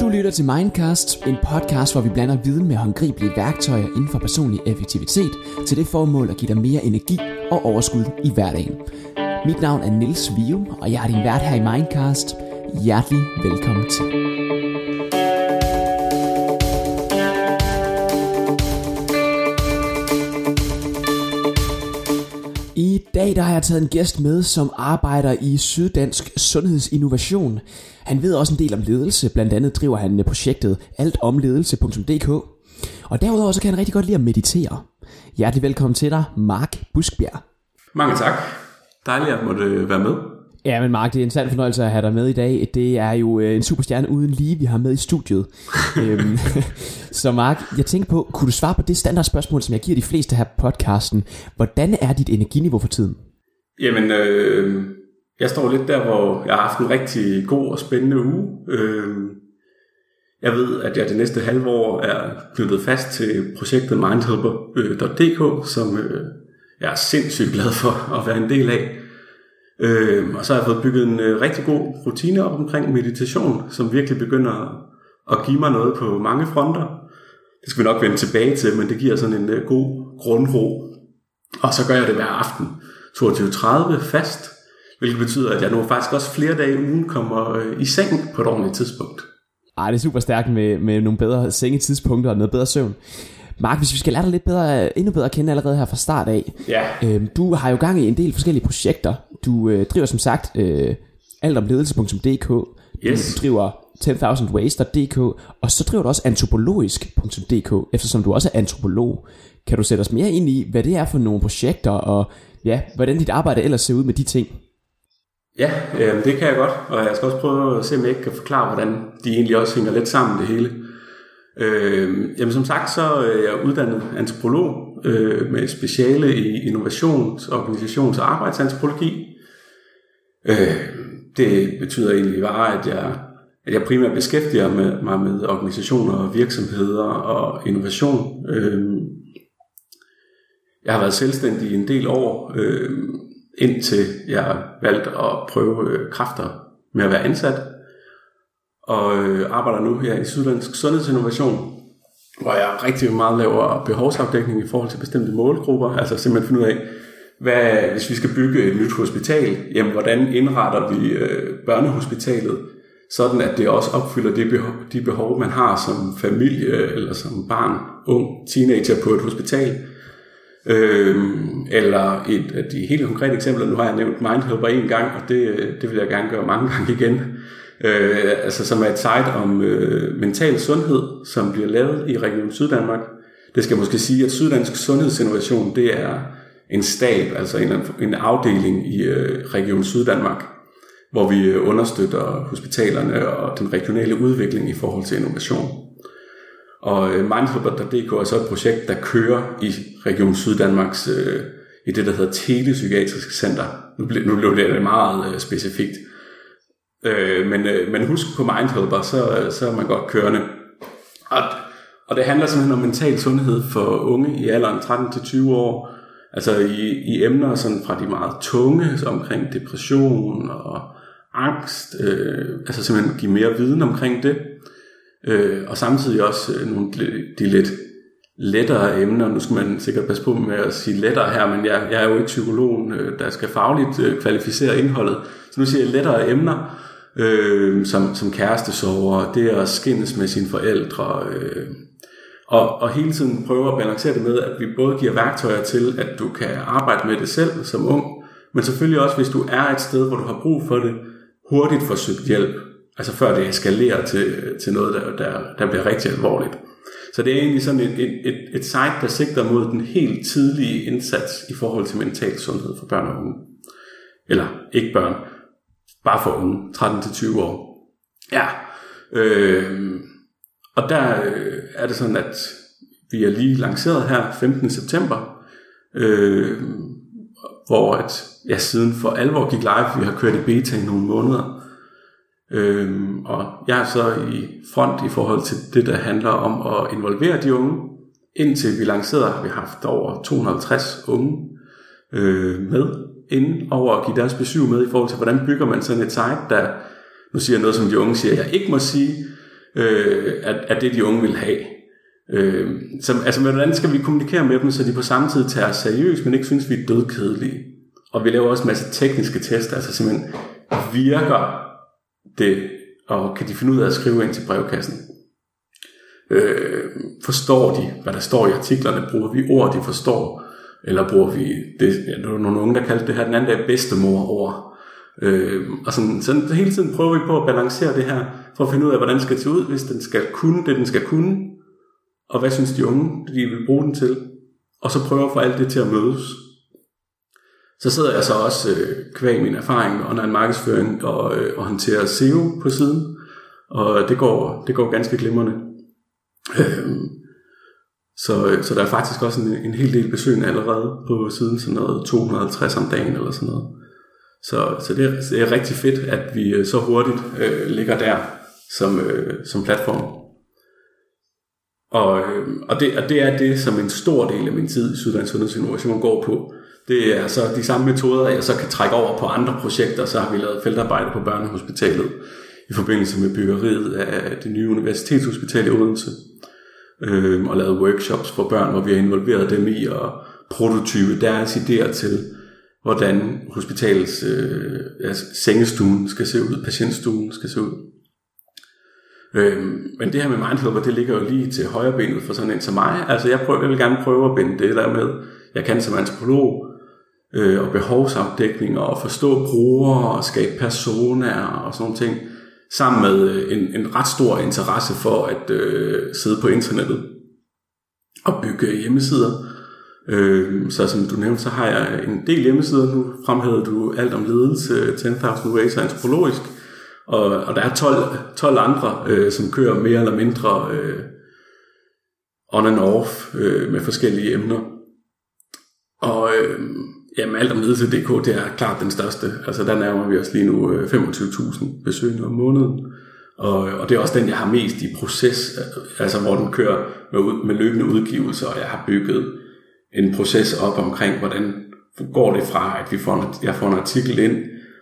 Du lytter til Mindcast, en podcast, hvor vi blander viden med håndgribelige værktøjer inden for personlig effektivitet til det formål at give dig mere energi og overskud i hverdagen. Mit navn er Nils Vium, og jeg er din vært her i Mindcast. Hjertelig velkommen til. Dag der har jeg taget en gæst med, som arbejder i Syddansk Sundhedsinnovation. Han ved også en del om ledelse, blandt andet driver han eh, projektet altomledelse.dk. Og derudover så kan han rigtig godt lide at meditere. Hjertelig velkommen til dig, Mark Buskbjerg. Mange tak. Dejligt at måtte eh, være med. Ja, men Mark, det er en sand fornøjelse at have dig med i dag. Det er jo øh, en superstjerne uden lige, vi har med i studiet. Øhm, så Mark, jeg tænker på, kunne du svare på det standardspørgsmål, som jeg giver de fleste her på podcasten. Hvordan er dit energiniveau for tiden? Jamen, øh, jeg står lidt der, hvor jeg har haft en rigtig god og spændende uge. Øh, jeg ved, at jeg det næste halve år er knyttet fast til projektet mindhelper.dk, som øh, jeg er sindssygt glad for at være en del af. Øh, og så har jeg fået bygget en øh, rigtig god rutine op omkring meditation, som virkelig begynder at give mig noget på mange fronter. Det skal vi nok vende tilbage til, men det giver sådan en øh, god grundro. Og så gør jeg det hver aften, 22.30 fast, hvilket betyder, at jeg nu faktisk også flere dage i ugen kommer øh, i seng på et ordentligt tidspunkt. Ej, det er super stærkt med, med nogle bedre sengetidspunkter og noget bedre søvn. Mark, hvis vi skal lære dig lidt bedre, endnu bedre at kende allerede her fra start af. Ja. Øhm, du har jo gang i en del forskellige projekter. Du øh, driver som sagt øh, altomledelse.dk. Yes. Du driver 10.000ways.dk. Og så driver du også antropologisk.dk, eftersom du også er antropolog. Kan du sætte os mere ind i, hvad det er for nogle projekter, og ja, hvordan dit arbejde ellers ser ud med de ting? Ja, øh, det kan jeg godt, og jeg skal også prøve at se, om jeg ikke kan forklare, hvordan de egentlig også hænger lidt sammen det hele. Øh, jamen som sagt, så er jeg uddannet antropolog øh, med speciale i innovations-, organisations- og arbejdsantropologi. Øh, det betyder egentlig bare, at jeg, at jeg primært beskæftiger med, mig med organisationer og virksomheder og innovation. Øh, jeg har været selvstændig i en del år, øh, indtil jeg valgte at prøve øh, kræfter med at være ansat og øh, arbejder nu her i Sydlandsk Sundhedsinnovation, hvor jeg rigtig meget laver behovsafdækning i forhold til bestemte målgrupper, altså simpelthen finde ud af, hvad, hvis vi skal bygge et nyt hospital, jamen hvordan indretter vi øh, børnehospitalet, sådan at det også opfylder de behov, de behov, man har som familie eller som barn, ung, teenager på et hospital. Øhm, eller et af de helt konkrete eksempler, nu har jeg nævnt Mindhelper en gang, og det, øh, det vil jeg gerne gøre mange gange igen øh, altså som er et site om øh, mental sundhed, som bliver lavet i Region Syddanmark. Det skal måske sige, at Syddansk Sundhedsinnovation, det er en stab, altså en, en afdeling i øh, Region Syddanmark, hvor vi øh, understøtter hospitalerne og den regionale udvikling i forhold til innovation. Og øh, Mindhelper.dk er så et projekt, der kører i Region Syddanmarks, øh, i det, der hedder Telepsykiatrisk Center. Nu, blev, nu blev det meget øh, specifikt. Øh, men, øh, men husk på Mindhelper, så, så er man godt kørende. Og, og det handler simpelthen om mental sundhed for unge i alderen 13-20 år. Altså i, i emner sådan fra de meget tunge, så omkring depression og angst. Øh, altså simpelthen give mere viden omkring det. Øh, og samtidig også øh, nogle de lidt lettere emner. Nu skal man sikkert passe på med at sige lettere her, men jeg, jeg er jo ikke psykologen, øh, der skal fagligt øh, kvalificere indholdet. Så nu siger jeg lettere emner, øh, som, som kærestesover, det at skændes med sine forældre, øh, og, og hele tiden prøve at balancere det med, at vi både giver værktøjer til, at du kan arbejde med det selv som ung, men selvfølgelig også, hvis du er et sted, hvor du har brug for det, hurtigt få søgt hjælp, altså før det eskalerer til, til noget, der, der, der bliver rigtig alvorligt. Så det er egentlig sådan et, et, et, et site, der sigter mod den helt tidlige indsats i forhold til mental sundhed for børn og unge. Eller ikke børn, bare for unge, 13-20 år. Ja, øh, og der øh, er det sådan, at vi er lige lanceret her 15. september, øh, hvor at, ja, siden for alvor gik live, vi har kørt i beta i nogle måneder, Øhm, og jeg er så i front i forhold til det, der handler om at involvere de unge. Indtil vi lancerede, har vi haft over 250 unge øh, med ind over at give deres besøg med i forhold til, hvordan bygger man sådan et site, der, nu siger noget, som de unge siger, jeg ikke må sige, øh, at, at det de unge vil have. Øh, så, altså, hvordan skal vi kommunikere med dem, så de på samme tid tager os seriøst, men ikke synes, vi er dødkedelige. Og vi laver også en masse tekniske tester, altså simpelthen, virker det, og kan de finde ud af at skrive ind til brevkassen? Øh, forstår de, hvad der står i artiklerne? Bruger vi ord, de forstår? Eller bruger vi, det, ja, der er nogle unge, der kaldte det her den anden dag bedstemor-ord. Øh, og sådan, sådan hele tiden prøver vi på at balancere det her, for at finde ud af, hvordan det skal se ud, hvis den skal kunne det, den skal kunne, og hvad synes de unge, de vil bruge den til, og så prøver at få alt det til at mødes. Så sidder jeg så også øh, kvæg min erfaring med online markedsføring og, øh, og håndterer SEO på siden, og det går, det går ganske glimrende. Øh, så, øh, så der er faktisk også en, en hel del besøgende allerede på siden, sådan noget 250 om dagen eller sådan noget. Så, så det, er, det er rigtig fedt, at vi øh, så hurtigt øh, ligger der som, øh, som platform. Og, øh, og, det, og det er det, som en stor del af min tid i Syddansk Sundhedsinnovation går på. Det er så de samme metoder, jeg så kan trække over på andre projekter. Så har vi lavet feltarbejde på Børnehospitalet i forbindelse med byggeriet af det nye universitetshospital i Odense. Øh, og lavet workshops for børn, hvor vi har involveret dem i at prototype deres idéer til, hvordan hospitalets øh, altså sengestuen skal se ud, patientstuen skal se ud. Øhm, men det her med mindfulness, det ligger jo lige til højre benet for sådan en som mig. Altså jeg, prøver, jeg vil gerne prøve at binde det der med, jeg kan som antropolog, øh, og behovsafdækning, og forstå brugere, og skabe personer og sådan nogle ting, sammen med øh, en, en ret stor interesse for at øh, sidde på internettet og bygge hjemmesider. Øh, så som du nævnte, så har jeg en del hjemmesider. Nu fremhævede du alt om ledelse, 10.000 Ways antropologisk. Og, og der er 12, 12 andre, øh, som kører mere eller mindre øh, on and off øh, med forskellige emner. Og øh, jamen, alt om ledelse.dk, det er klart den største. Altså der nærmer vi os lige nu øh, 25.000 besøgende om måneden. Og, og det er også den, jeg har mest i proces, altså hvor den kører med, med løbende udgivelser, og jeg har bygget en proces op omkring, hvordan går det fra, at vi får en, jeg får en artikel ind,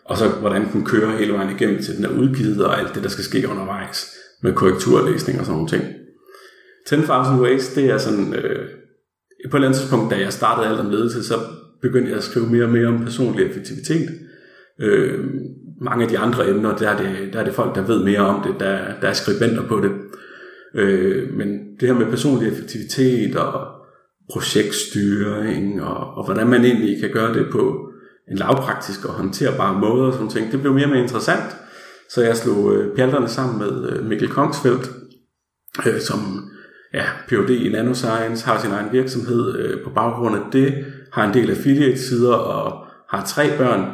og så hvordan den kører hele vejen igennem til den er udgivet, og alt det, der skal ske undervejs med korrekturlæsning og sådan nogle ting. 10.000 Ways, det er sådan, øh, på et eller andet tidspunkt, da jeg startede alt om ledelse, så begyndte jeg at skrive mere og mere om personlig effektivitet. Øh, mange af de andre emner, der er, det, der er det folk, der ved mere om det, der, der er skribenter på det. Øh, men det her med personlig effektivitet og projektstyring, og, og hvordan man egentlig kan gøre det på en lavpraktisk og håndterbar måde og sådan ting. Det blev mere og mere interessant, så jeg slog øh, pjalterne sammen med øh, Mikkel Kongsfeldt, øh, som ja, Ph.D. i nanoscience, har sin egen virksomhed øh, på baggrund af det, har en del affiliate-sider og har tre børn.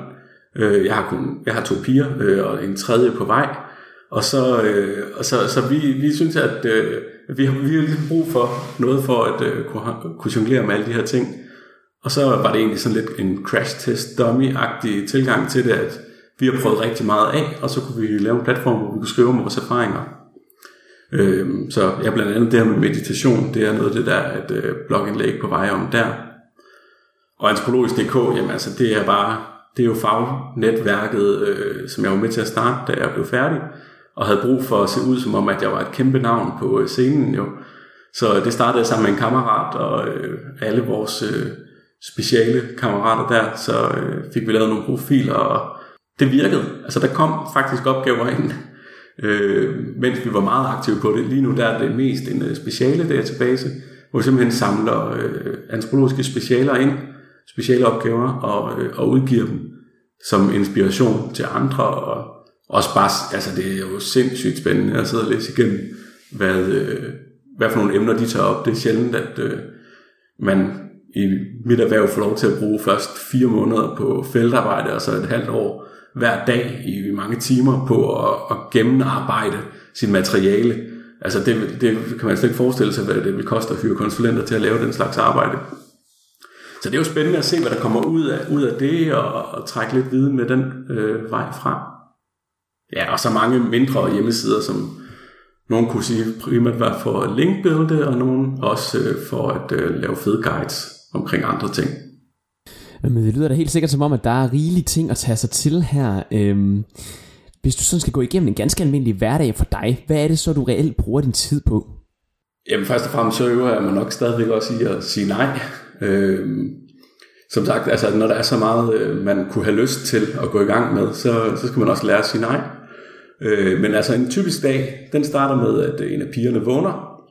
Øh, jeg, har kun, jeg har to piger øh, og en tredje på vej. Og så, øh, og så, så vi, vi synes, at øh, vi, har, vi har ligesom brug for noget for at øh, kunne, kunne jonglere med alle de her ting. Og så var det egentlig sådan lidt en crash test dummy-agtig tilgang til det, at vi har prøvet rigtig meget af, og så kunne vi lave en platform, hvor vi kunne skrive om vores erfaringer. Øh, så ja, blandt andet det her med meditation, det er noget af det der, at øh, blogindlæg på vej om der. Og antropologisk.dk, jamen altså det er bare, det er jo fagnetværket, øh, som jeg var med til at starte, da jeg blev færdig, og havde brug for at se ud som om, at jeg var et kæmpe navn på øh, scenen jo. Så det startede sammen med en kammerat, og øh, alle vores øh, speciale kammerater der, så øh, fik vi lavet nogle profiler, og det virkede. Altså der kom faktisk opgaver ind, øh, mens vi var meget aktive på det. Lige nu der er det mest en øh, speciale database, hvor vi simpelthen samler øh, antropologiske specialer ind, speciale opgaver, og, øh, og udgiver dem som inspiration til andre, og også bare, altså det er jo sindssygt spændende at sidde og læse igennem, hvad, øh, hvad for nogle emner de tager op. Det er sjældent, at øh, man i mit erhverv får lov til at bruge først fire måneder på feltarbejde, og så et halvt år hver dag i mange timer på at, at gennemarbejde sit materiale. Altså det, det kan man slet ikke forestille sig, hvad det vil koste at hyre konsulenter til at lave den slags arbejde. Så det er jo spændende at se, hvad der kommer ud af, ud af det, og, og trække lidt viden med den øh, vej fra. Ja, og så mange mindre hjemmesider, som nogen kunne sige primært var for linkbuilde, og nogen også øh, for at øh, lave fede guides omkring andre ting. Men det lyder da helt sikkert som om, at der er rigelige ting at tage sig til her. Øhm, hvis du sådan skal gå igennem en ganske almindelig hverdag for dig, hvad er det så, du reelt bruger din tid på? Jamen først og fremmest så øver jeg mig nok stadigvæk også i at sige nej. Øhm, som sagt, altså, når der er så meget, øh, man kunne have lyst til at gå i gang med, så, så skal man også lære at sige nej. Øh, men altså en typisk dag, den starter med, at en af pigerne vågner,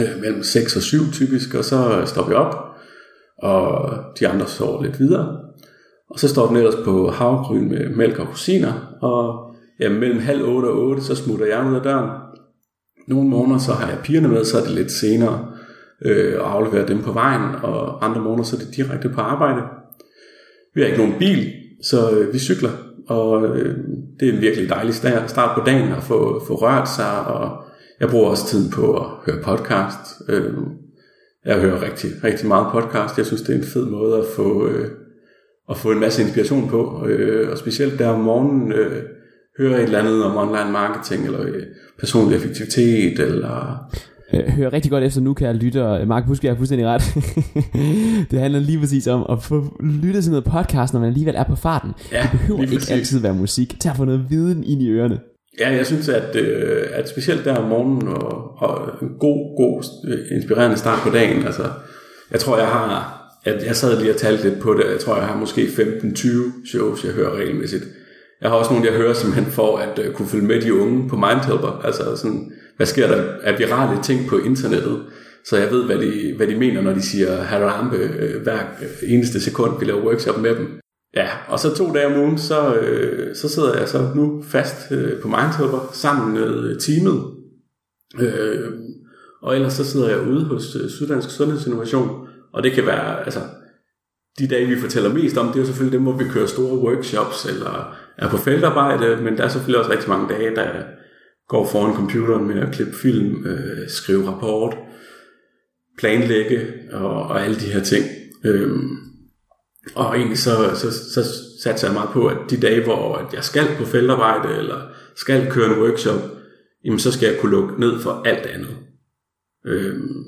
øh, mellem 6 og 7 typisk, og så står vi op, og de andre sover lidt videre. Og så står den ellers på havgryn med mælk og rosiner, og ja, mellem halv otte og otte, så smutter jeg ud af døren. Nogle måneder så har jeg pigerne med, så er det lidt senere, øh, og afleverer dem på vejen, og andre måneder så er det direkte på arbejde. Vi har ikke nogen bil, så øh, vi cykler, og øh, det er en virkelig dejlig start på dagen at få, få rørt sig, og jeg bruger også tiden på at høre podcast. Øh, jeg hører rigtig, rigtig meget podcast. Jeg synes, det er en fed måde at få, øh, at få en masse inspiration på, øh, og specielt der om morgenen øh, høre et eller andet om online marketing, eller øh, personlig effektivitet, eller øh, hører rigtig godt efter nu, kan jeg lytte, Mark Buske er fuldstændig ret. det handler lige præcis om at få lyttet til noget podcast, når man alligevel er på farten. Ja, det behøver ikke altid være musik. Tag at få noget viden ind i ørerne. Ja, jeg synes, at, øh, at specielt der om morgenen og, og en god, god, inspirerende start på dagen, altså, jeg tror, jeg har, at jeg sad lige og talte lidt på det, jeg tror, jeg har måske 15-20 shows, jeg hører regelmæssigt. Jeg har også nogle, jeg hører simpelthen for at øh, kunne følge med de unge på Mindhelper, altså sådan, hvad sker der af virale ting på internettet, så jeg ved, hvad de, hvad de mener, når de siger harambe øh, hver øh, eneste sekund, vi laver workshop med dem. Ja, og så to dage om ugen, så, øh, så sidder jeg så nu fast øh, på Mindhopper sammen med øh, teamet. Øh, og ellers så sidder jeg ude hos øh, Syddansk Sundhedsinnovation, og det kan være, altså, de dage vi fortæller mest om, det er jo selvfølgelig dem, hvor vi kører store workshops, eller er på feltarbejde, men der er selvfølgelig også rigtig mange dage, der går foran computeren med at klippe film, øh, skrive rapport, planlægge og, og alle de her ting. Øh, og egentlig så, så, så satser jeg meget på, at de dage, hvor at jeg skal på feltarbejde, eller skal køre en workshop, jamen så skal jeg kunne lukke ned for alt andet. Øhm,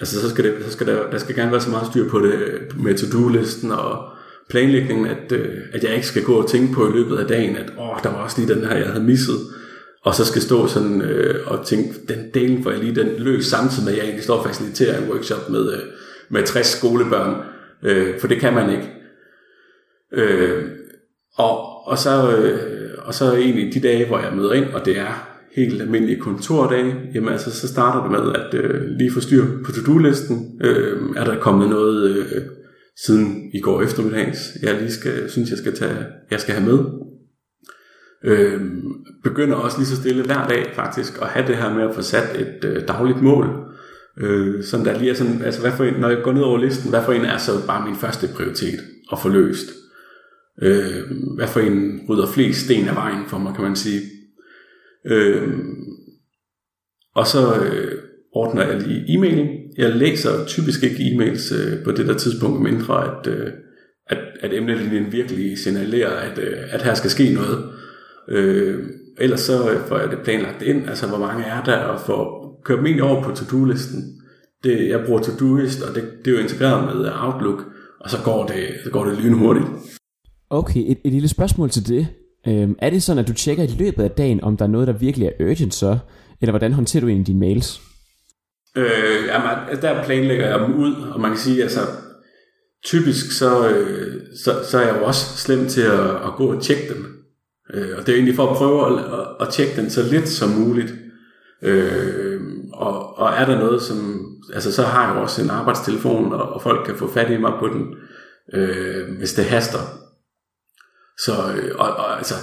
altså så skal, det, så skal der, der skal gerne være så meget styr på det med to-do-listen og planlægningen, at, øh, at jeg ikke skal gå og tænke på i løbet af dagen, at åh, der var også lige den her, jeg havde misset og så skal stå sådan øh, og tænke, den del får jeg lige den løs, samtidig med, at jeg egentlig står og faciliterer en workshop med, øh, med 60 skolebørn, øh, for det kan man ikke. Øh, og, og, så, øh, og så egentlig de dage, hvor jeg møder ind, og det er helt almindelige kontordage, jamen altså, så starter det med at øh, lige få styr på to-do-listen. Øh, er der kommet noget øh, siden i går eftermiddags, jeg lige skal, synes, jeg skal, tage, jeg skal have med? øh, begynder også lige så stille hver dag faktisk at have det her med at få sat et øh, dagligt mål. Øh, som der lige er sådan, altså hvad for en, når jeg går ned over listen, hvad for en er så bare min første prioritet at få løst. Øh, hvad for en rydder flest sten af vejen for mig, kan man sige. Øh, og så øh, ordner jeg lige e-mailing. Jeg læser typisk ikke e-mails øh, på det der tidspunkt, mindre at, øh, at, at emnelinjen virkelig signalerer, at, øh, at her skal ske noget. Øh, ellers så øh, får jeg det planlagt ind, altså hvor mange er der, og får kørt dem egentlig over på to-do-listen. Det, jeg bruger to-do-list, og det, det er jo integreret med Outlook, og så går det, så går det lynhurtigt. Okay, et, et lille spørgsmål til det. Øhm, er det sådan, at du tjekker i løbet af dagen, om der er noget, der virkelig er urgent så? Eller hvordan håndterer du egentlig dine mails? Øh, jamen, der planlægger jeg dem ud, og man kan sige, altså typisk så, øh, så, så er jeg jo også slem til at, at gå og tjekke dem. Øh, og det er egentlig for at prøve at, at, at tjekke den så lidt som muligt. Øh, og, og er der noget, som... Altså, så har jeg jo også en arbejdstelefon, og, og folk kan få fat i mig på den, øh, hvis det haster. Så, øh, og, og altså,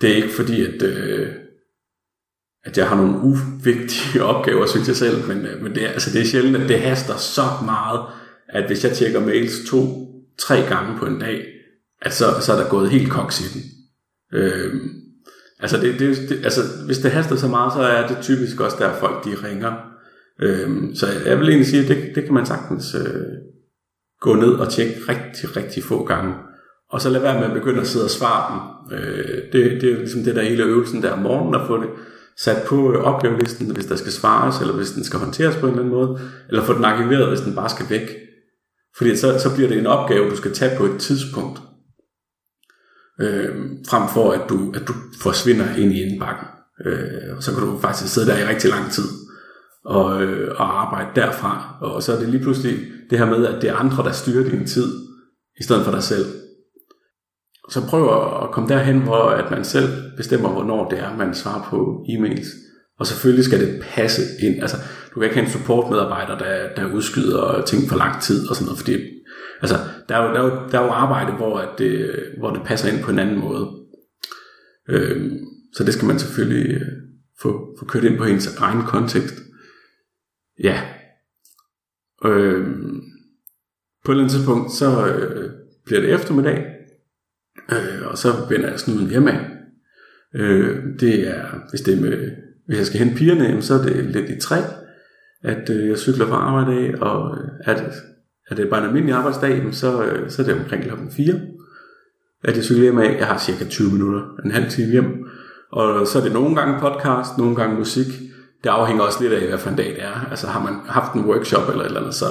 det er ikke fordi, at, øh, at jeg har nogle uvigtige opgaver, synes jeg selv, men, øh, men det, er, altså, det er sjældent, at det haster så meget, at hvis jeg tjekker mails to, tre gange på en dag, at så, så er der gået helt koks i den. Øh, altså, det, det, det, altså, hvis det haster så meget, så er det typisk også der, folk de ringer. Øhm, så jeg vil egentlig sige, at det, det kan man sagtens øh, gå ned og tjekke rigtig, rigtig få gange. Og så lad være med at begynde at sidde og svare dem. Øh, det, det er ligesom det der hele øvelsen der om morgenen, at få det sat på øh, opgavelisten, hvis der skal svares, eller hvis den skal håndteres på en eller anden måde, eller få den arkiveret, hvis den bare skal væk. Fordi så, så bliver det en opgave, du skal tage på et tidspunkt, øh, frem for at du, at du forsvinder ind i indbakken. Øh, så kan du faktisk sidde der i rigtig lang tid og, øh, og arbejde derfra. Og så er det lige pludselig det her med, at det er andre, der styrer din tid, i stedet for dig selv. Så prøv at komme derhen, hvor at man selv bestemmer, hvornår det er, man svarer på e-mails. Og selvfølgelig skal det passe ind. Altså, du kan ikke have en supportmedarbejder, der, der udskyder ting for lang tid og sådan noget, fordi altså, der, er jo, der, er jo, der er jo arbejde, hvor, at det, hvor det passer ind på en anden måde. Øh, så det skal man selvfølgelig øh, få, få kørt ind på ens egen kontekst. Ja. Øh, på et eller andet tidspunkt, så øh, bliver det eftermiddag, øh, og så vender jeg snuden hjemme Øh, det er, hvis det er med, hvis jeg skal hente pigerne, så er det lidt i træ, at øh, jeg cykler fra arbejde af, og at er det, bare en almindelig arbejdsdag, så, øh, så er det omkring klokken 4, at jeg cykler hjem af. Jeg har cirka 20 minutter, en halv time hjem, og så er det nogle gange podcast, nogle gange musik. Det afhænger også lidt af, hvad for en dag det er. Altså har man haft en workshop eller et eller andet, så,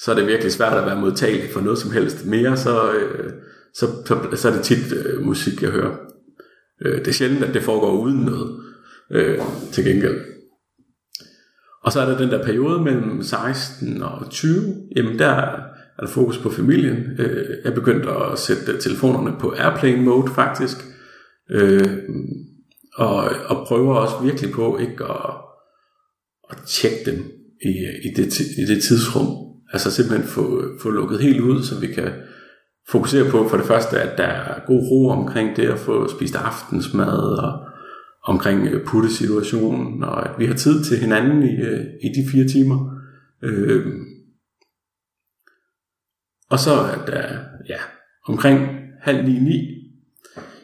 så er det virkelig svært at være modtagelig for noget som helst mere, så, øh, så, så, så er det tit øh, musik, jeg hører. Øh, det er sjældent, at det foregår uden noget øh, til gengæld. Og så er der den der periode mellem 16 og 20, jamen der er der fokus på familien. Øh, jeg begyndte at sætte telefonerne på airplane mode faktisk, øh, og, og prøver også virkelig på ikke at, at tjekke dem i, i, det, i det tidsrum. Altså simpelthen få, få lukket helt ud, så vi kan fokusere på for det første, at der er god ro omkring det at få spist aftensmad og omkring øh, puttesituationen, og at vi har tid til hinanden i, øh, i de fire timer. Øh, og så at der, ja, omkring halv ni, ni,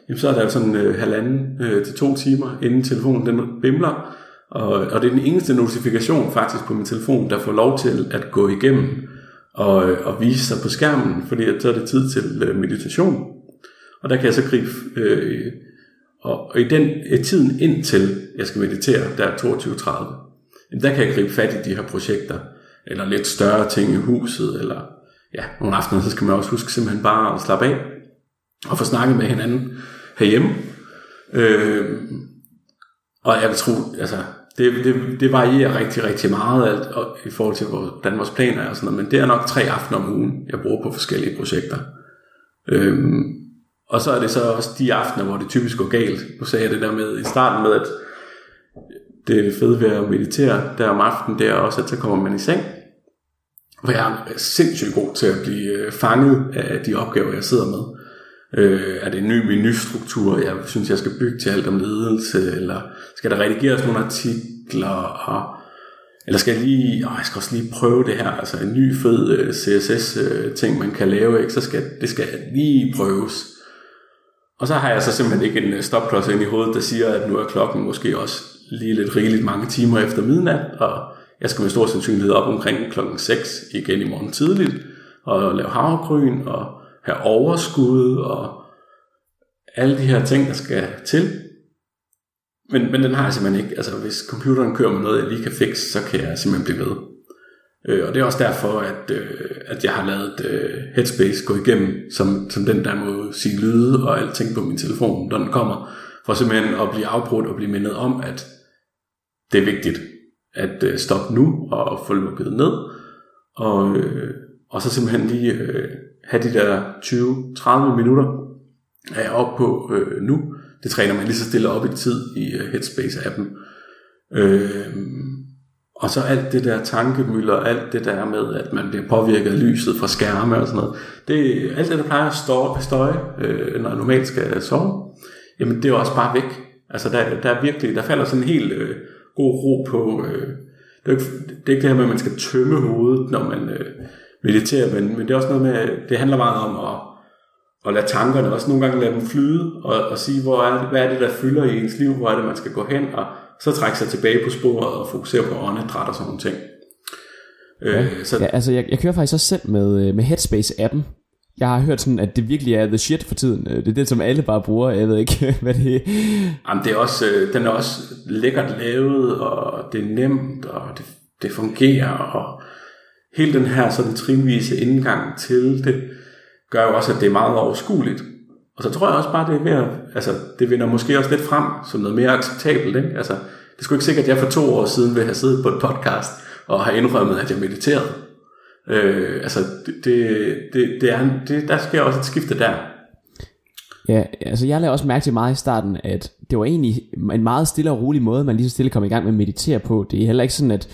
jamen så er der sådan øh, halvanden øh, til to timer, inden telefonen den bimler, og, og det er den eneste notifikation faktisk på min telefon, der får lov til at gå igennem og, og vise sig på skærmen, fordi at så er det tid til øh, meditation. Og der kan jeg så gribe, øh, og, og i den øh, tiden indtil jeg skal meditere, der er 22.30, der kan jeg gribe fat i de her projekter, eller lidt større ting i huset, eller ja, nogle aftener, så skal man også huske simpelthen bare at slappe af, og få snakket med hinanden herhjemme. Øh, og jeg vil tro, altså, det, det, det varierer rigtig, rigtig meget alt, og, i forhold til, hvordan vores planer er og sådan noget, men det er nok tre aftener om ugen, jeg bruger på forskellige projekter. Øhm, og så er det så også de aftener, hvor det typisk går galt. Nu sagde jeg det der med i starten med, at det er fedt ved at meditere der om aftenen, det er også, at så kommer man i seng. Og jeg er sindssygt god til at blive øh, fanget af de opgaver, jeg sidder med. Øh, er det en ny menustruktur, jeg synes, jeg skal bygge til alt om ledelse, eller skal der redigeres nogle artikler, og, eller skal jeg lige, åh, jeg skal også lige prøve det her, altså en ny fed øh, CSS-ting, øh, man kan lave, ikke? så skal det skal lige prøves. Og så har jeg så simpelthen ikke en øh, stopklods ind i hovedet, der siger, at nu er klokken måske også lige lidt rigeligt mange timer efter midnat, og jeg skal med stor sandsynlighed op omkring klokken 6 igen i morgen tidligt, og lave havregryn, og have overskud og alle de her ting, der skal til. Men, men den har jeg simpelthen ikke. Altså hvis computeren kører med noget, jeg lige kan fikse, så kan jeg simpelthen blive ved. Øh, og det er også derfor, at, øh, at jeg har lavet øh, Headspace gå igennem, som, som den der må sige lyde og alting på min telefon, når den kommer, for simpelthen at blive afbrudt og blive mindet om, at det er vigtigt at øh, stoppe nu og få lukket ned, og, øh, og så simpelthen lige øh, have de der 20-30 minutter, er jeg oppe på øh, nu. Det træner man lige så stille op i tid i øh, Headspace-appen. Øh, og så alt det der tankemøller, alt det der med, at man bliver påvirket af lyset fra skærme og sådan noget. Det, alt det, der plejer at støje, støje øh, når jeg normalt skal sove, jamen det er også bare væk. Altså der, der er virkelig, der falder sådan en helt øh, god ro på, øh, det, er ikke, det er ikke det her med, at man skal tømme hovedet, når man, øh, mediterer, men, men det er også noget med, det handler meget om at, at lade tankerne også nogle gange lade dem flyde, og, og sige, hvor er det, hvad er det, der fylder i ens liv, hvor er det, man skal gå hen, og så trække sig tilbage på sporet og fokusere på åndedræt og sådan nogle ting. Ja, øh, så... ja altså jeg, jeg kører faktisk også selv med, øh, med Headspace-appen, jeg har hørt sådan, at det virkelig er the shit for tiden. Det er det, som alle bare bruger. Jeg ved ikke, hvad det er. Jamen, det er også, øh, den er også lækkert lavet, og det er nemt, og det, det fungerer, og hele den her sådan trinvise indgang til det, gør jo også, at det er meget overskueligt. Og så tror jeg også bare, det er mere, altså, det vinder måske også lidt frem som noget mere acceptabelt. Ikke? Altså, det skulle ikke sikkert, at jeg for to år siden ville have siddet på et podcast og have indrømmet, at jeg mediterede. Øh, altså, det, det, det er, det, der sker også et skifte der. Ja, altså jeg lavede også mærke til meget i starten, at det var egentlig en meget stille og rolig måde, man lige så stille kom i gang med at meditere på. Det er heller ikke sådan, at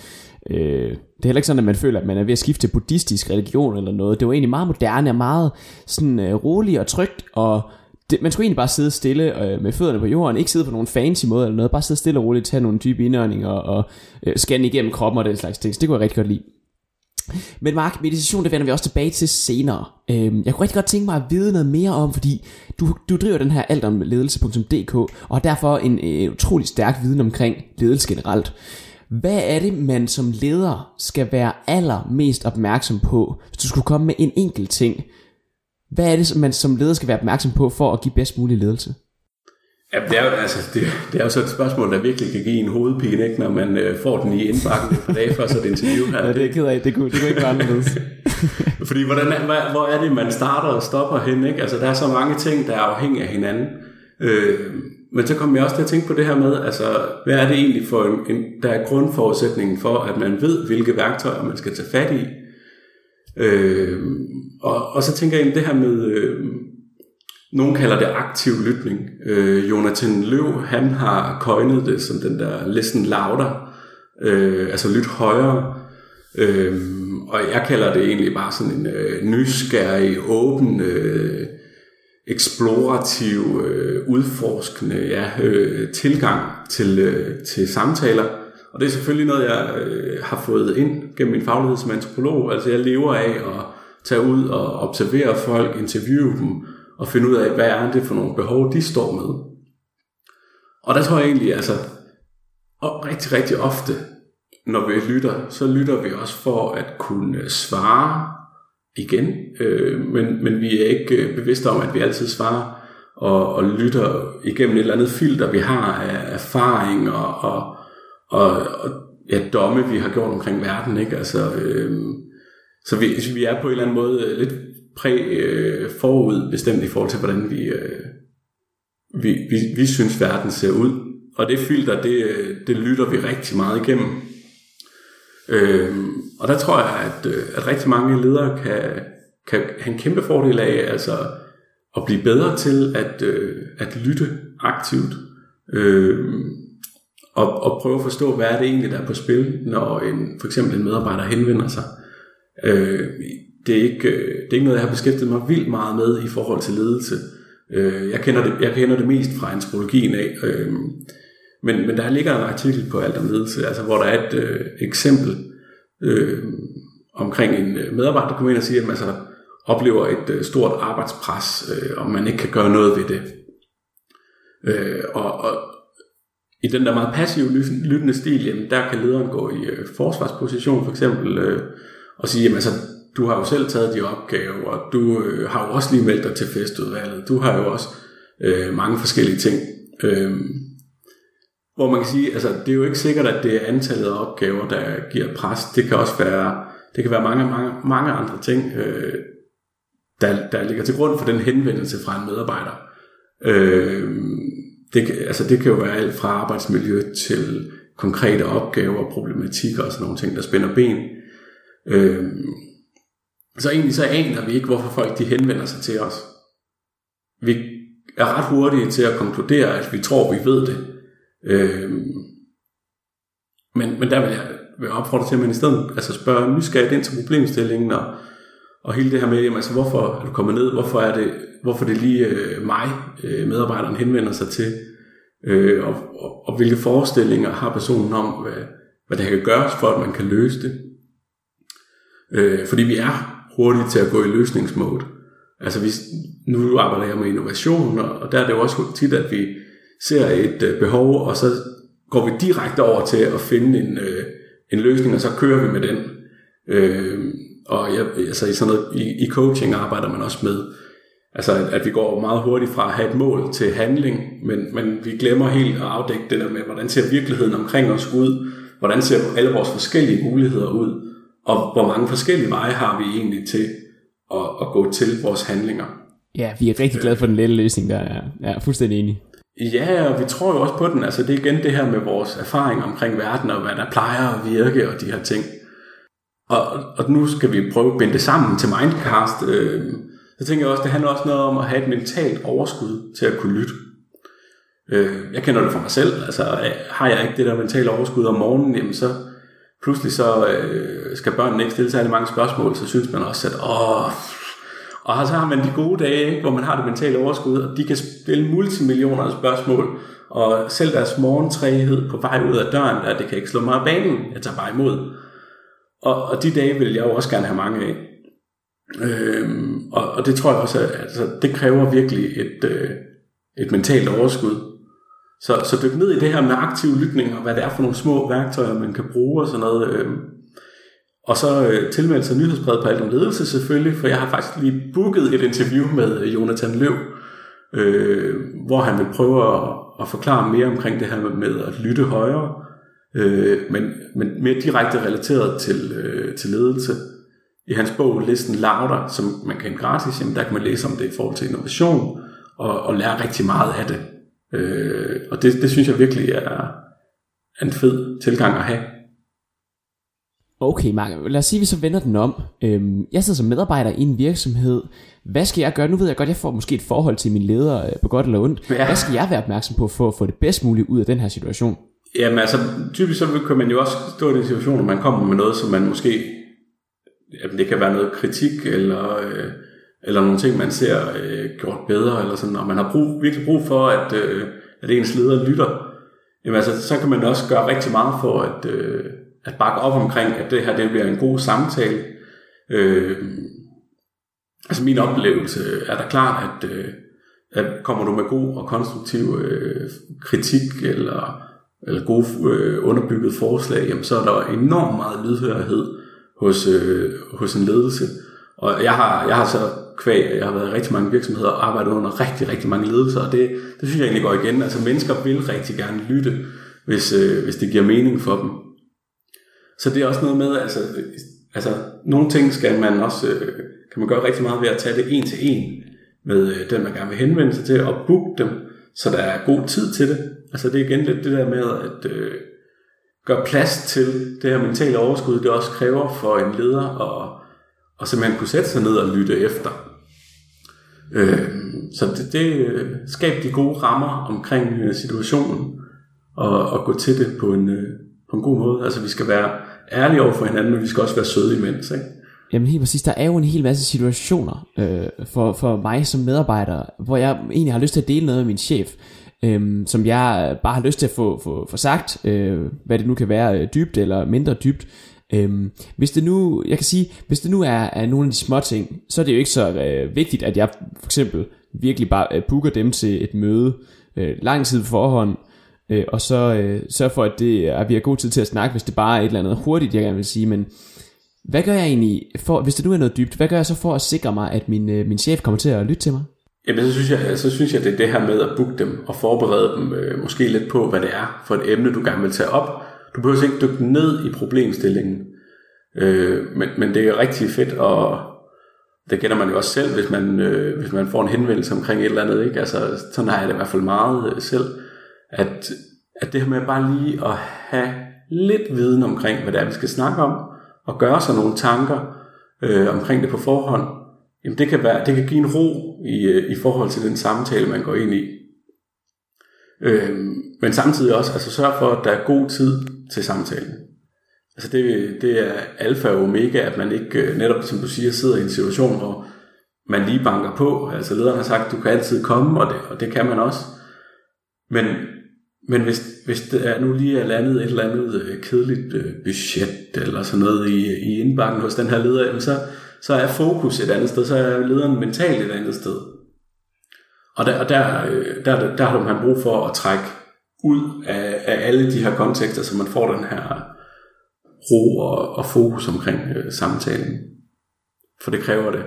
øh, det er heller ikke sådan, at man føler, at man er ved at skifte til buddhistisk religion eller noget. Det var egentlig meget moderne og meget sådan øh, roligt og trygt, og det, man skulle egentlig bare sidde stille øh, med fødderne på jorden, ikke sidde på nogen fancy måde eller noget, bare sidde stille og roligt, tage nogle dybe indåndinger og øh, scanne igennem kroppen og den slags ting. Så det kunne jeg rigtig godt lide. Men Mark, meditation, det vender vi også tilbage til senere. Øhm, jeg kunne rigtig godt tænke mig at vide noget mere om, fordi du, du driver den her altomledelse.dk, og har derfor en, en utrolig stærk viden omkring ledelse generelt. Hvad er det, man som leder skal være allermest opmærksom på, hvis du skulle komme med en enkelt ting? Hvad er det, man som leder skal være opmærksom på for at give bedst mulig ledelse? Ja, det er, jo, altså, det, det er jo så et spørgsmål, der virkelig kan give en hovedpine, ikke, når man øh, får den i indbakken et par dage før så det interview her. Ja, det er ked af. Det kunne, det kunne ikke være anderledes. Fordi hvordan er, hvor, hvor er det, man starter og stopper hen? Ikke? Altså, der er så mange ting, der er afhængige af hinanden. Øh, men så kommer jeg også til at tænke på det her med, altså, hvad er det egentlig for en, en der er grundforudsætningen for, at man ved, hvilke værktøjer man skal tage fat i. Øh, og, og så tænker jeg ind det her med, øh, nogen kalder det aktiv lytning. Øh, Jonathan Løv, han har coined det som den der listen louder, øh, altså lyt højere. Øh, og jeg kalder det egentlig bare sådan en øh, nysgerrig, åben, øh, eksplorativ, øh, udforskende ja, øh, tilgang til, øh, til samtaler. Og det er selvfølgelig noget, jeg øh, har fået ind gennem min faglighed som antropolog. Altså jeg lever af at tage ud og observere folk, interviewe dem, og finde ud af, hvad er det for nogle behov, de står med. Og der tror jeg egentlig, altså, og rigtig, rigtig ofte, når vi lytter, så lytter vi også for at kunne svare igen, øh, men, men vi er ikke øh, bevidste om, at vi altid svarer og, og lytter igennem et eller andet filter, vi har af erfaring og, og, og, og ja, domme, vi har gjort omkring verden. Ikke? Altså, øh, så vi, vi er på en eller anden måde lidt præ øh, i forhold til, hvordan vi, øh, vi, vi, vi synes, verden ser ud. Og det filter, det, øh, det lytter vi rigtig meget igennem. Øh, og der tror jeg, at, øh, at rigtig mange ledere kan, kan have en kæmpe fordel af altså at blive bedre til at, øh, at lytte aktivt. Øh, og, og prøve at forstå, hvad er det egentlig, der er på spil, når en, for eksempel en medarbejder henvender sig. Øh, det, er ikke, øh, det er ikke noget, jeg har beskæftiget mig vildt meget med i forhold til ledelse. Øh, jeg, kender det, jeg kender det mest fra antropologien af. Øh, men, men der ligger en artikel på alt om ledelse, altså, hvor der er et øh, eksempel øh, omkring en øh, medarbejder, der kommer ind og siger, at man altså, oplever et øh, stort arbejdspres, øh, og man ikke kan gøre noget ved det. Øh, og, og i den der meget passive lyttende stil, jamen, der kan lederen gå i øh, forsvarsposition for eksempel, øh, og sige, jamen altså, du har jo selv taget de opgaver, og du øh, har jo også lige meldt dig til festudvalget, du har jo også øh, mange forskellige ting. Øh, hvor man kan sige, altså det er jo ikke sikkert, at det er antallet af opgaver, der giver pres. Det kan også være, det kan være mange, mange, mange andre ting, øh, der, der ligger til grund for den henvendelse fra en medarbejder. Øh, det, altså det kan jo være alt fra arbejdsmiljø til konkrete opgaver, problematikker og sådan nogle ting, der spænder ben. Øh, så egentlig så aner vi ikke, hvorfor folk de henvender sig til os. Vi er ret hurtige til at konkludere, at vi tror, vi ved det. Øh, men, men der vil jeg, vil jeg opfordre til, at man i stedet altså spørger nysgerrigt ind til problemstillingen, og, og hele det her med, jamen, altså, hvorfor er du kommet ned, hvorfor er det, hvorfor det lige øh, mig, øh, medarbejderen henvender sig til, øh, og, og, og hvilke forestillinger har personen om, hvad, hvad der kan gøres for, at man kan løse det. Øh, fordi vi er hurtigt til at gå i løsningsmode. Altså hvis, nu arbejder jeg med innovation, og der er det jo også tit, at vi ser et øh, behov, og så går vi direkte over til at finde en, øh, en løsning, og så kører vi med den. Øh, og jeg, altså i, sådan noget, i, i coaching arbejder man også med, altså at, at vi går meget hurtigt fra at have et mål til handling, men, men vi glemmer helt at afdække det der med, hvordan ser virkeligheden omkring os ud, hvordan ser alle vores forskellige muligheder ud, og hvor mange forskellige veje har vi egentlig til at, at gå til vores handlinger. Ja, vi er rigtig glade for den lille løsning, der er, er fuldstændig enig. Ja, og vi tror jo også på den. Altså det er igen det her med vores erfaring omkring verden, og hvad der plejer at virke, og de her ting. Og, og nu skal vi prøve at binde det sammen til Mindcast. Øh, så tænker jeg også, det handler også noget om at have et mentalt overskud til at kunne lytte. Øh, jeg kender det for mig selv. Altså har jeg ikke det der mentale overskud om morgenen, jamen så pludselig så øh, skal børnene ikke stille særlig mange spørgsmål, så synes man også, at åh, og så har man de gode dage, hvor man har det mentale overskud, og de kan stille multimillioner af spørgsmål, og selv deres morgentræhed på vej ud af døren, der det kan ikke slå mig af banen, jeg tager bare imod. Og, og de dage vil jeg jo også gerne have mange af. Øhm, og, og det tror jeg også, at altså, det kræver virkelig et, øh, et mentalt overskud. Så, så dyk ned i det her med aktiv lytning, og hvad det er for nogle små værktøjer, man kan bruge og sådan noget. Øhm, og så øh, tilmeldte sig nyhedsbrevet på alt om ledelse selvfølgelig, for jeg har faktisk lige booket et interview med øh, Jonathan Løv, øh, hvor han vil prøve at, at forklare mere omkring det her med, med at lytte højere, øh, men, men mere direkte relateret til, øh, til ledelse. I hans bog Listen Louder, som man kan gratis, jamen der kan man læse om det i forhold til innovation, og, og lære rigtig meget af det. Øh, og det, det synes jeg virkelig er en fed tilgang at have. Okay, Mark, lad os sige, at vi så vender den om. Øhm, jeg sidder som medarbejder i en virksomhed. Hvad skal jeg gøre? Nu ved jeg godt, at jeg får måske et forhold til min leder øh, på godt eller ondt. Ja. Hvad skal jeg være opmærksom på for at få det bedst muligt ud af den her situation? Jamen altså, typisk så kan man jo også stå i den situation, når man kommer med noget, som man måske... Jamen, det kan være noget kritik, eller, øh, eller nogle ting, man ser øh, gjort bedre, eller sådan, og man har brug, virkelig brug for, at, øh, at ens leder lytter. Jamen altså, så kan man også gøre rigtig meget for, at... Øh, at bakke op omkring, at det her det bliver en god samtale. Øh, altså min oplevelse er da klart, at, øh, at kommer du med god og konstruktiv øh, kritik eller, eller gode øh, underbygget forslag, jamen, så er der enormt meget lydhørighed hos, øh, hos en ledelse. Og jeg har, jeg har så kvæg, jeg har været i rigtig mange virksomheder og arbejdet under rigtig, rigtig mange ledelser, og det, det synes jeg egentlig går igen. Altså mennesker vil rigtig gerne lytte, hvis, øh, hvis det giver mening for dem. Så det er også noget med, altså, altså nogle ting skal man også, øh, kan man gøre rigtig meget ved at tage det en til en med øh, den, man gerne vil henvende sig til, og booke dem, så der er god tid til det. Altså det er igen lidt det der med at øh, gøre plads til det her mentale overskud, det også kræver for en leder at, at simpelthen kunne sætte sig ned og lytte efter. Øh, så det, det øh, skaber de gode rammer omkring situationen, og, og gå til det på en, på en god måde. Altså vi skal være ærlige over for hinanden, men vi skal også være søde imens. Ikke? Jamen helt præcis, der er jo en hel masse situationer øh, for, for mig som medarbejder, hvor jeg egentlig har lyst til at dele noget med min chef, øh, som jeg bare har lyst til at få, få, få sagt, øh, hvad det nu kan være, øh, dybt eller mindre dybt. Øhm, hvis det nu, jeg kan sige, hvis det nu er, er nogle af de små ting, så er det jo ikke så øh, vigtigt, at jeg for eksempel virkelig bare øh, booker dem til et møde øh, lang tid forhånd, øh, Øh, og så øh, sørg for, at, det, at vi har god tid til at snakke, hvis det bare er et eller andet hurtigt, jeg gerne vil sige, men hvad gør jeg egentlig, for, hvis det nu er noget dybt, hvad gør jeg så for at sikre mig, at min, øh, min chef kommer til at lytte til mig? Jamen, så synes, jeg, så synes jeg, det er det her med at booke dem og forberede dem øh, måske lidt på, hvad det er for et emne, du gerne vil tage op. Du behøver ikke dykke ned i problemstillingen. Øh, men, men det er rigtig fedt, og det kender man jo også selv, hvis man, øh, hvis man får en henvendelse omkring et eller andet. Ikke? Altså, sådan har jeg det i hvert fald meget øh, selv at, at det her med bare lige at have lidt viden omkring, hvad det er, vi skal snakke om, og gøre sig nogle tanker øh, omkring det på forhånd, jamen det kan, være, det kan give en ro i, øh, i forhold til den samtale, man går ind i. Øh, men samtidig også altså sørge for, at der er god tid til samtalen. Altså det, det er alfa og omega, at man ikke øh, netop, som du siger, sidder i en situation, hvor man lige banker på. Altså lederen har sagt, du kan altid komme, og det, og det kan man også. Men men hvis, hvis det er nu lige er landet et eller andet øh, kedeligt øh, budget eller sådan noget i, i indbakken hos den her leder, så, så er fokus et andet sted, så er lederen mentalt et andet sted. Og der, og der, øh, der, der har man brug for at trække ud af, af alle de her kontekster, så man får den her ro og, og fokus omkring øh, samtalen. For det kræver det.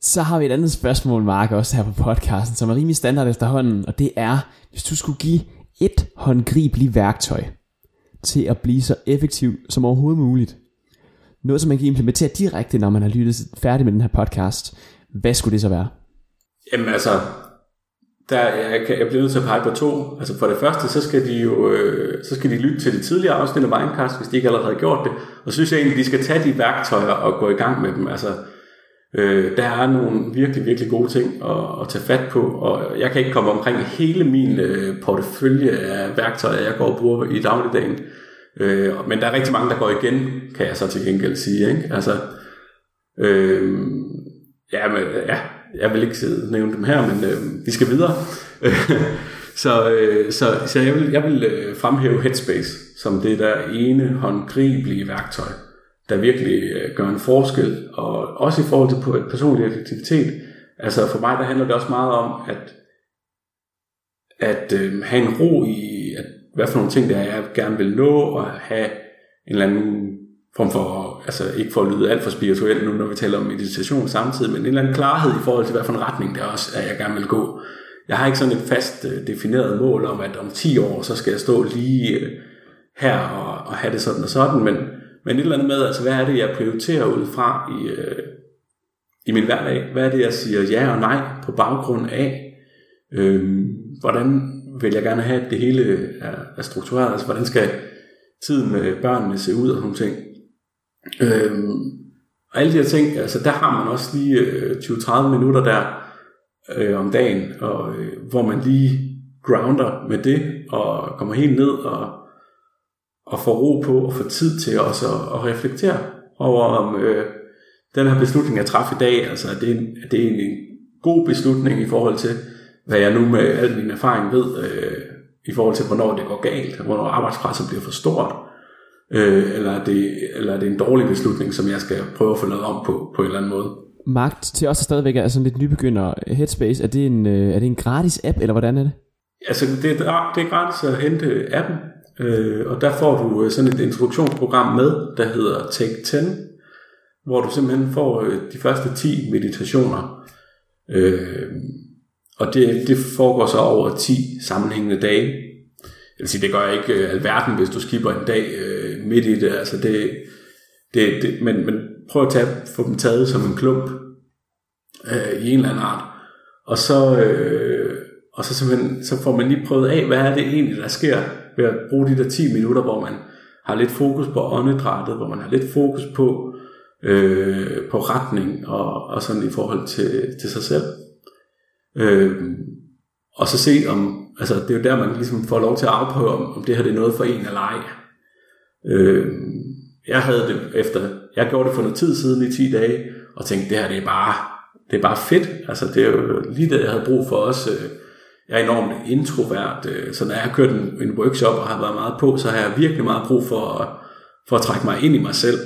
Så har vi et andet spørgsmål, Mark, også her på podcasten, som er rimelig standard efterhånden, og det er, hvis du skulle give et håndgribeligt værktøj til at blive så effektiv som overhovedet muligt, noget, som man kan implementere direkte, når man har lyttet færdig med den her podcast, hvad skulle det så være? Jamen altså, der, jeg, kan, jeg bliver nødt til at pege på to. Altså for det første, så skal de jo øh, så skal de lytte til de tidligere afsnit af Mindcast, hvis de ikke allerede har gjort det. Og så synes jeg egentlig, de skal tage de værktøjer og gå i gang med dem. Altså, øh, der er nogle virkelig, virkelig gode ting at, at tage fat på, og jeg kan ikke komme omkring hele min øh, portefølje af værktøjer, jeg går og bruger i dagligdagen. Øh, men der er rigtig mange, der går igen, kan jeg så til gengæld sige. Ikke? Altså, øh, ja, men, ja, jeg vil ikke sidde nævne dem her, men øh, vi skal videre. så, øh, så, så jeg vil, jeg vil øh, fremhæve Headspace som det der ene håndgribelige værktøj, der virkelig øh, gør en forskel, og også i forhold til personlig effektivitet. Altså for mig, der handler det også meget om, at, at øh, have en ro i, at, hvad for nogle ting, der jeg gerne vil nå, og have en eller anden form for, altså ikke for at lyde alt for spirituelt nu, når vi taler om meditation samtidig, men en eller anden klarhed i forhold til, hvad for en retning det også, at jeg gerne vil gå. Jeg har ikke sådan et fast øh, defineret mål om, at om 10 år, så skal jeg stå lige øh, her og, og have det sådan og sådan, men, men et eller andet med, altså hvad er det, jeg prioriterer ud fra i, øh, i min hverdag? Hvad er det, jeg siger ja og nej på baggrund af? Øh, hvordan vil jeg gerne have, at det hele er, er struktureret? Altså hvordan skal tiden med børnene se ud og sådan ting? Øh, og alle de her ting, altså der har man også lige øh, 20-30 minutter der øh, om dagen, og, øh, hvor man lige grounder med det, og kommer helt ned og, og får ro på, og får tid til også at, at reflektere over, om øh, den her beslutning, jeg træffede i dag, altså er det, en, er det en god beslutning i forhold til, hvad jeg nu med al min erfaring ved, øh, i forhold til, hvornår det går galt, hvornår arbejdspresset bliver for stort, øh, eller, er det, eller er det en dårlig beslutning, som jeg skal prøve at få lavet om på, på en eller anden måde. Magt til os, der stadigvæk er sådan lidt nybegynder Headspace, er det en, øh, er det en gratis app, eller hvordan er det? Altså, det er, det er gratis at hente appen, øh, og der får du øh, sådan et instruktionsprogram med, der hedder Take 10, hvor du simpelthen får øh, de første 10 meditationer. Øh, og det, det foregår så over 10 sammenhængende dage. Jeg vil sige, det gør ikke øh, alverden, hvis du skipper en dag øh, midt i det. Altså det, det, det men, men prøv at tage, få dem taget som en klump øh, i en eller anden art. Og så, øh, og så, simpelthen, så får man lige prøvet af, hvad er det egentlig, der sker ved at bruge de der 10 minutter, hvor man har lidt fokus på åndedrættet, hvor man har lidt fokus på, øh, på retning og, og sådan i forhold til, til sig selv. Øh, og så se om, altså det er jo der, man ligesom får lov til at afprøve, om, om det her det er noget for en eller ej. Øh, jeg havde det efter, jeg gjorde det for noget tid siden i 10 dage, og tænkte, det her det er bare, det er bare fedt. Altså det er jo lige det, jeg havde brug for også. Øh, jeg er enormt introvert, øh, så når jeg har kørt en, en workshop og har været meget på, så har jeg virkelig meget brug for at, for at trække mig ind i mig selv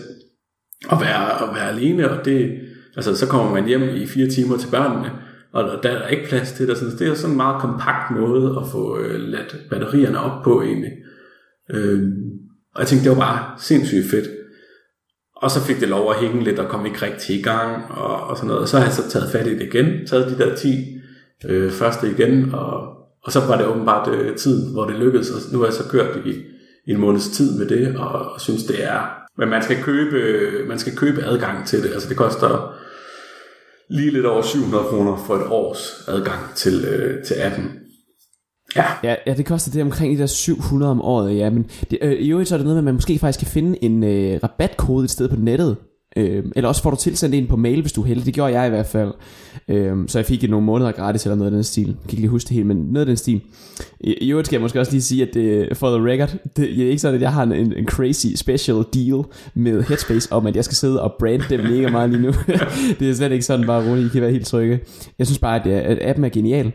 og være, og være alene, og det, altså så kommer man hjem i fire timer til børnene, og der er ikke plads til det. Så det er sådan en meget kompakt måde at få øh, ladt batterierne op på egentlig. Øh, og jeg tænkte, det var bare sindssygt fedt. Og så fik det lov at hænge lidt og komme ikke rigtig i gang og, og sådan noget. Og så har jeg så taget fat i det igen, taget de der 10 øh, første igen, og, og så var det åbenbart øh, tiden, hvor det lykkedes. Og nu har jeg så kørt i, i en måneds tid med det, og, og synes det er... Men man skal købe, man skal købe adgang til det. Altså det koster lige lidt over 700 kroner for et års adgang til, øh, til appen. Ja. ja. Ja, det koster det omkring de der 700 om året, ja. Men det, øh, i øvrigt så er det noget med, at man måske faktisk kan finde en øh, rabatkode et sted på nettet. Øh, eller også får du tilsendt en på mail, hvis du er heldig. Det gjorde jeg i hvert fald. Øh, så jeg fik nogle måneder gratis eller noget af den stil. Jeg kan ikke lige huske det helt, men noget af den stil. I, i øvrigt skal jeg måske også lige sige, at det, for the record, det er ikke sådan, at jeg har en, en crazy special deal med Headspace om, at jeg skal sidde og brande dem mega meget lige nu. det er slet ikke sådan, bare roligt. I kan være helt trygge. Jeg synes bare, at, øh, at appen er genial.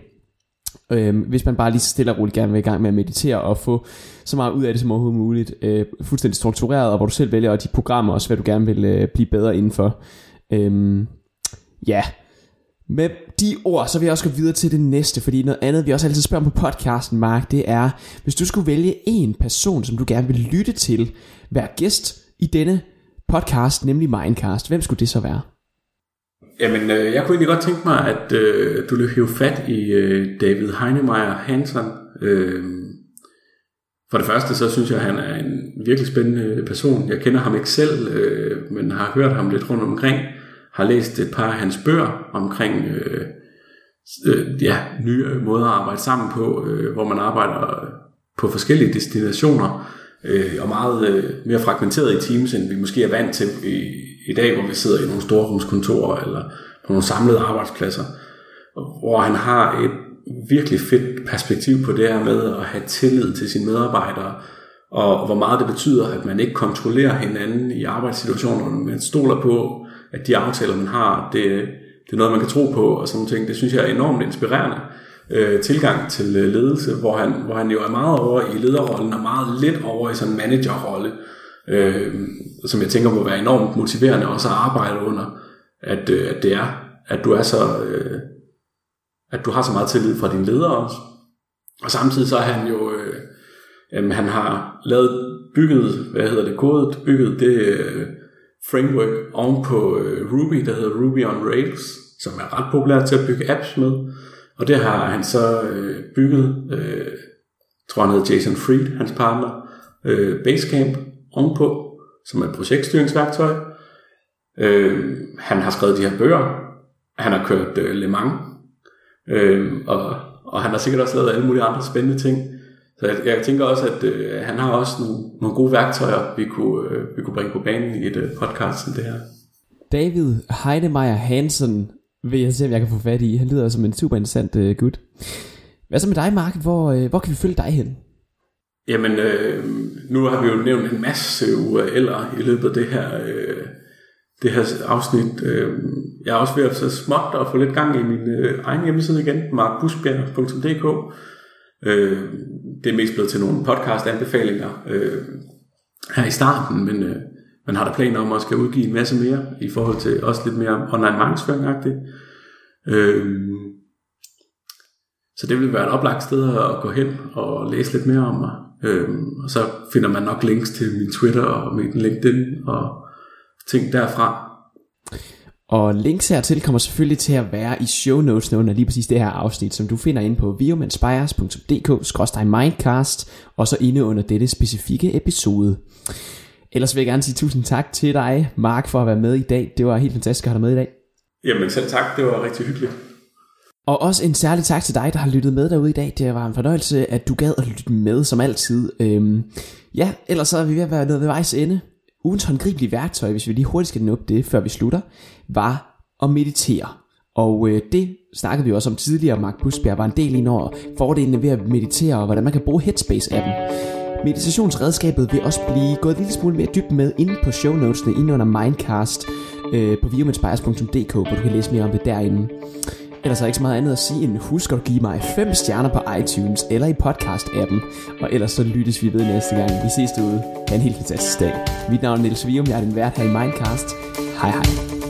Øhm, hvis man bare lige stille og roligt gerne vil i gang med at meditere og få så meget ud af det som overhovedet muligt, øh, fuldstændig struktureret, og hvor du selv vælger og de programmer også, hvad du gerne vil øh, blive bedre indenfor. Øhm, ja, med de ord, så vil jeg også gå videre til det næste, fordi noget andet, vi også altid spørger på podcasten, Mark, det er, hvis du skulle vælge en person, som du gerne vil lytte til, være gæst i denne podcast, nemlig Mindcast, hvem skulle det så være? Jamen, øh, jeg kunne egentlig godt tænke mig, at øh, du ville hive fat i øh, David Heinemeier Hansen. Øh, For det første, så synes jeg, at han er en virkelig spændende person. Jeg kender ham ikke selv, øh, men har hørt ham lidt rundt omkring. Har læst et par af hans bøger omkring øh, øh, ja, nye måder at arbejde sammen på, øh, hvor man arbejder på forskellige destinationer, øh, og meget øh, mere fragmenteret i teams, end vi måske er vant til i, i dag, hvor vi sidder i nogle storrumskontorer eller på nogle samlede arbejdspladser, hvor han har et virkelig fedt perspektiv på det her med at have tillid til sine medarbejdere, og hvor meget det betyder, at man ikke kontrollerer hinanden i arbejdssituationerne, men stoler på, at de aftaler, man har, det, det er noget, man kan tro på, og sådan ting. Det synes jeg er enormt inspirerende øh, tilgang til øh, ledelse, hvor han, hvor han jo er meget over i lederrollen, og meget lidt over i sådan en managerrolle, øh, som jeg tænker må være enormt motiverende også at arbejde under, at, øh, at det er, at du er så... Øh, at du har så meget tillid fra dine ledere også. Og samtidig så er han jo, øh, øh, han har lavet bygget, hvad hedder det, kodet, bygget det øh, framework oven på øh, Ruby, der hedder Ruby on Rails, som er ret populært til at bygge apps med. Og det har han så øh, bygget, øh, tror han hedder Jason Fried, hans partner, øh, Basecamp ovenpå, som er et projektstyringsværktøj. Øh, han har skrevet de her bøger. Han har kørt øh, Le Mans Øh, og, og han har sikkert også lavet alle mulige andre spændende ting. Så jeg, jeg tænker også, at øh, han har også nogle, nogle gode værktøjer, vi kunne, øh, vi kunne bringe på banen i et øh, podcast som det her. David Heinemeier Hansen vil jeg se, om jeg kan få fat i. Han lyder som en super interessant øh, gut. Hvad så med dig, Mark? Hvor, øh, hvor kan vi følge dig hen? Jamen, øh, nu har vi jo nævnt en masse URL'er i løbet af det her øh, det her afsnit. Øh, jeg er også ved at så småt og få lidt gang i min øh, egen hjemmeside igen, markbusbjerg.dk. Øh, det er mest blevet til nogle podcast-anbefalinger øh, her i starten, men øh, man har der planer om at skal udgive en masse mere i forhold til også lidt mere online markedsføring øh, så det vil være et oplagt sted at gå hen og læse lidt mere om mig og så finder man nok links til min Twitter og min LinkedIn og ting derfra. Og links hertil kommer selvfølgelig til at være i show notes under lige præcis det her afsnit, som du finder inde på biomanspires.dk-mindcast, og så inde under dette specifikke episode. Ellers vil jeg gerne sige tusind tak til dig, Mark, for at være med i dag. Det var helt fantastisk at have dig med i dag. Jamen selv tak, det var rigtig hyggeligt. Og også en særlig tak til dig, der har lyttet med derude i dag. Det var en fornøjelse, at du gad at lytte med, som altid. Øhm, ja, ellers så er vi ved at være nede ved vejs ende. Ugens håndgribelige værktøj, hvis vi lige hurtigt skal nå op det, før vi slutter, var at meditere. Og øh, det snakkede vi også om tidligere, Mark Busbjerg var en del ind over fordelene ved at meditere, og hvordan man kan bruge Headspace-appen. Meditationsredskabet vil også blive gået en lille smule mere dybt med inde på show notesene, inde under Mindcast øh, på biomanspires.dk, hvor du kan læse mere om det derinde. Ellers er ikke så meget andet at sige end husk at give mig 5 stjerner på iTunes eller i podcast-appen. Og ellers så lyttes vi ved næste gang. Vi ses derude. Ha' en helt fantastisk dag. Mit navn er Niels Vium, jeg er din vært her i Mindcast. Hej hej.